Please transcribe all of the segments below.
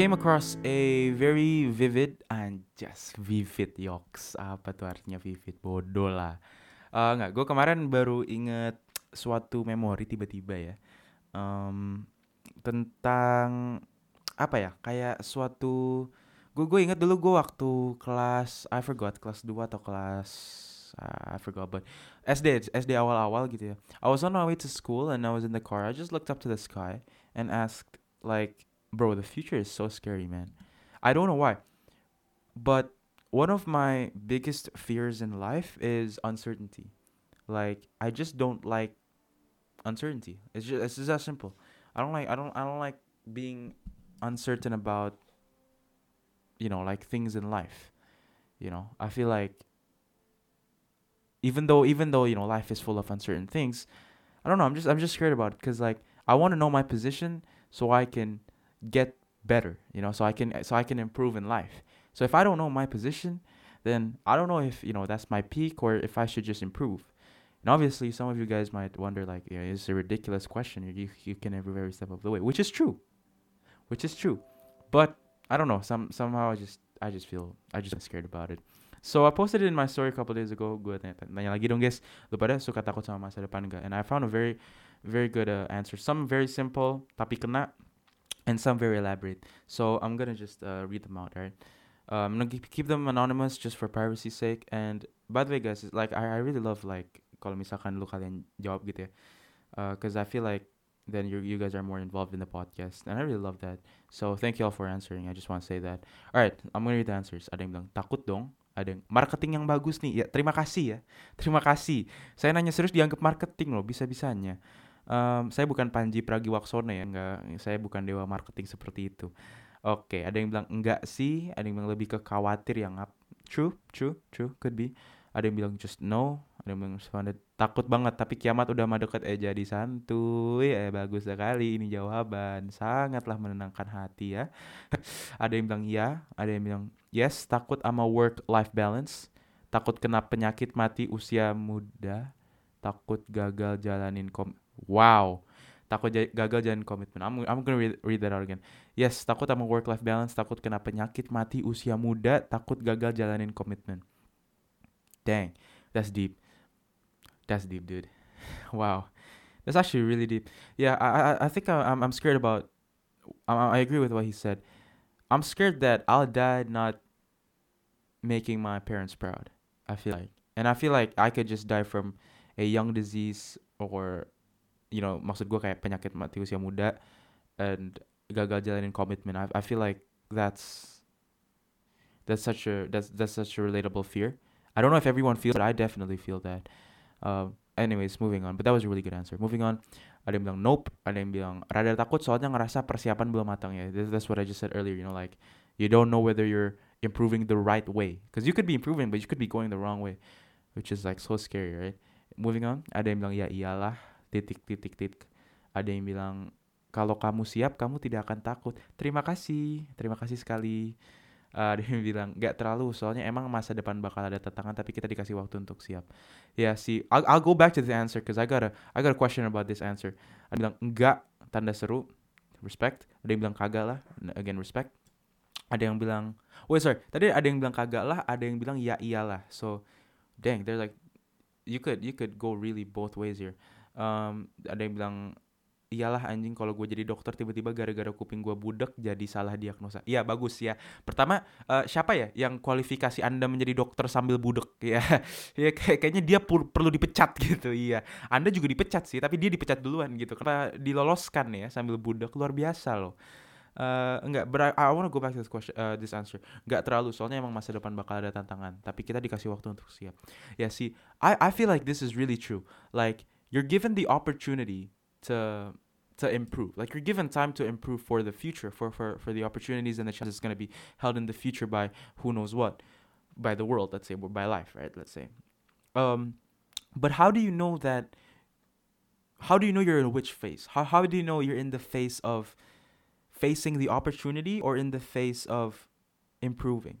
came across a very vivid and just vivid yoks. Apa tuh artinya vivid? Bodoh lah. Eh nggak, gue kemarin baru inget suatu memori tiba-tiba ya. Em, tentang apa ya? Kayak suatu gue gue inget dulu gue waktu kelas I forgot kelas 2 atau kelas uh, I forgot but SD SD awal-awal gitu ya. I was on my way to school and I was in the car. I just looked up to the sky and asked like, bro, the future is so scary, man. I don't know why, but one of my biggest fears in life is uncertainty. Like I just don't like uncertainty. It's just it's just that simple. I don't like I don't I don't like being uncertain about you know like things in life. You know, I feel like even though even though you know life is full of uncertain things, I don't know. I'm just I'm just scared about it because like I want to know my position so I can get better. You know, so I can so I can improve in life. So if I don't know my position, then I don't know if you know that's my peak or if I should just improve. And obviously, some of you guys might wonder, like, yeah, it's a ridiculous question. You you can every every step of the way, which is true, which is true. But I don't know. Some somehow I just I just feel I just scared about it. So I posted it in my story a couple days ago. Depan gak? And I found a very very good uh, answer. Some very simple tapi kena, and some very elaborate. So I'm gonna just uh, read them out, right? Uh, I'm gonna keep them anonymous just for privacy's sake. And by the way, guys, like I, I really love like kalau misalkan lu kalian jawab gitu ya, because I feel like then you you guys are more involved in the podcast, and I really love that. So thank you all for answering. I just want to say that. All right, I'm gonna read the answers. Ada yang bilang takut dong. Ada yang marketing yang bagus nih. Ya terima kasih ya. Terima kasih. Saya nanya serius dianggap marketing loh. Bisa bisanya. Um, saya bukan Panji Pragiwaksono ya, enggak. Saya bukan dewa marketing seperti itu. Oke, ada yang bilang enggak sih, ada yang bilang lebih ke khawatir yang up. True, true, true, could be. Ada yang bilang just no, ada yang bilang takut banget tapi kiamat udah mah deket eh jadi santuy eh bagus sekali ini jawaban sangatlah menenangkan hati ya ada yang bilang ya ada yang bilang yes takut sama work life balance takut kena penyakit mati usia muda takut gagal jalanin kom wow. Takut gagal jalanin komitmen I'm, I'm gonna read, read that out again. Yes takut sama work life balance takut kena penyakit mati usia muda. Takut gagal jalanin komitmen dang. That's deep. That's deep dude. Wow. That's actually really deep. Yeah i i, I think I, i'm i'm scared about I, I agree with what he said. I'm scared that i'll die not making my parents proud i feel like. And i feel like i could just die from a young disease or you know maksud gue kayak penyakit mati usia muda and gagal jalanin komitmen I, I feel like that's that's such a that's that's such a relatable fear. I don't know if everyone feels but i definitely feel that. Um, anyways moving on. But that was a really good answer. Moving on. Ada yang bilang nope. Ada yang bilang rada takut soalnya ngerasa persiapan belum matang ya. That's- that's what I just said earlier you know like you don't know whether you're improving the right way. Because you could be improving but you could be going the wrong way which is like so scary right? Moving on. Ada yang bilang ya iyalah titik titik. Titik ada yang bilang kalau kamu siap kamu tidak akan takut. Terima kasih terima kasih sekali. Uh, ada yang bilang nggak terlalu soalnya emang masa depan bakal ada tantangan tapi kita dikasih waktu untuk siap. Ya sih I'll, I'll go back to the answer because I got a I got a question about this answer. Ada yang bilang enggak tanda seru. Respect. Ada yang bilang kagak lah. Again respect. Ada yang bilang wait sorry. Tadi ada yang bilang kagak lah. Ada yang bilang ya iyalah. So dang they're like you could you could go really both ways here um, ada yang bilang iyalah anjing kalau gue jadi dokter tiba-tiba gara-gara kuping gue budek jadi salah diagnosa iya bagus ya pertama eh, siapa ya yang kualifikasi anda menjadi dokter sambil budek ya ya kayak- kayaknya dia perlu dipecat gitu iya anda juga dipecat sih tapi dia dipecat duluan gitu karena diloloskan ya sambil budek luar biasa loh Eh, enggak, but I, I wanna go back to this question, uh, this answer. Enggak terlalu, soalnya emang masa depan bakal ada tantangan. Tapi kita dikasih waktu untuk siap. Ya sih, I I feel like this is really true. Like you're given the opportunity to to improve. Like you're given time to improve for the future, for for for the opportunities and the chances going to be held in the future by who knows what, by the world, let's say, or by life, right? Let's say. Um, but how do you know that? How do you know you're in which phase? How how do you know you're in the face of facing the opportunity or in the face of improving?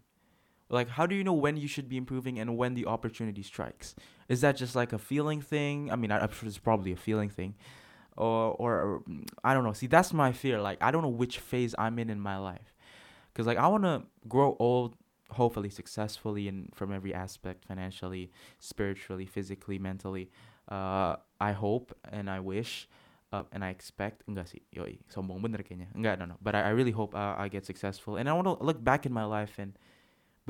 Like, how do you know when you should be improving and when the opportunity strikes? Is that just like a feeling thing? I mean, I- I'm sure it's probably a feeling thing, or, or or, mm, I don't know. See, that's my fear. Like, I don't know which phase I'm in in my life. because like I want to grow old, hopefully successfully and from every aspect, financially, spiritually, physically, mentally. Uh, I hope and I wish. Uh, and I expect enggak sih yoi sombong bener kayaknya enggak no no but I, I really hope uh, I get successful and I want to look back in my life and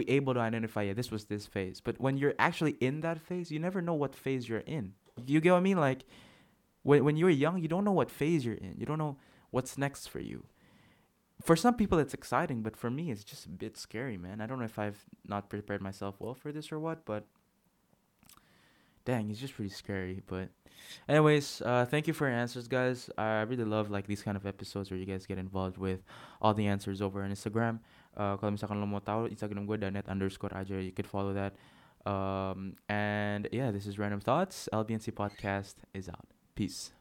be able to identify yeah this was this phase. But when you're actually in that phase you never know what phase you're in. You get what I mean? Like when when you're young you don't know what phase you're in. You don't know what's next for you. For some people it's exciting but for me it's just a bit scary man. I don't know if i've not prepared myself well for this or what but dang it's just pretty scary. But anyways uh thank you for your answers guys. I really love like these kind of episodes where you guys get involved with all the answers over on instagram uh kalau misalkan lo mau tahu instagram gue danet underscore aja you could follow that. Um and yeah this is random thoughts. Lbnc podcast is out. Peace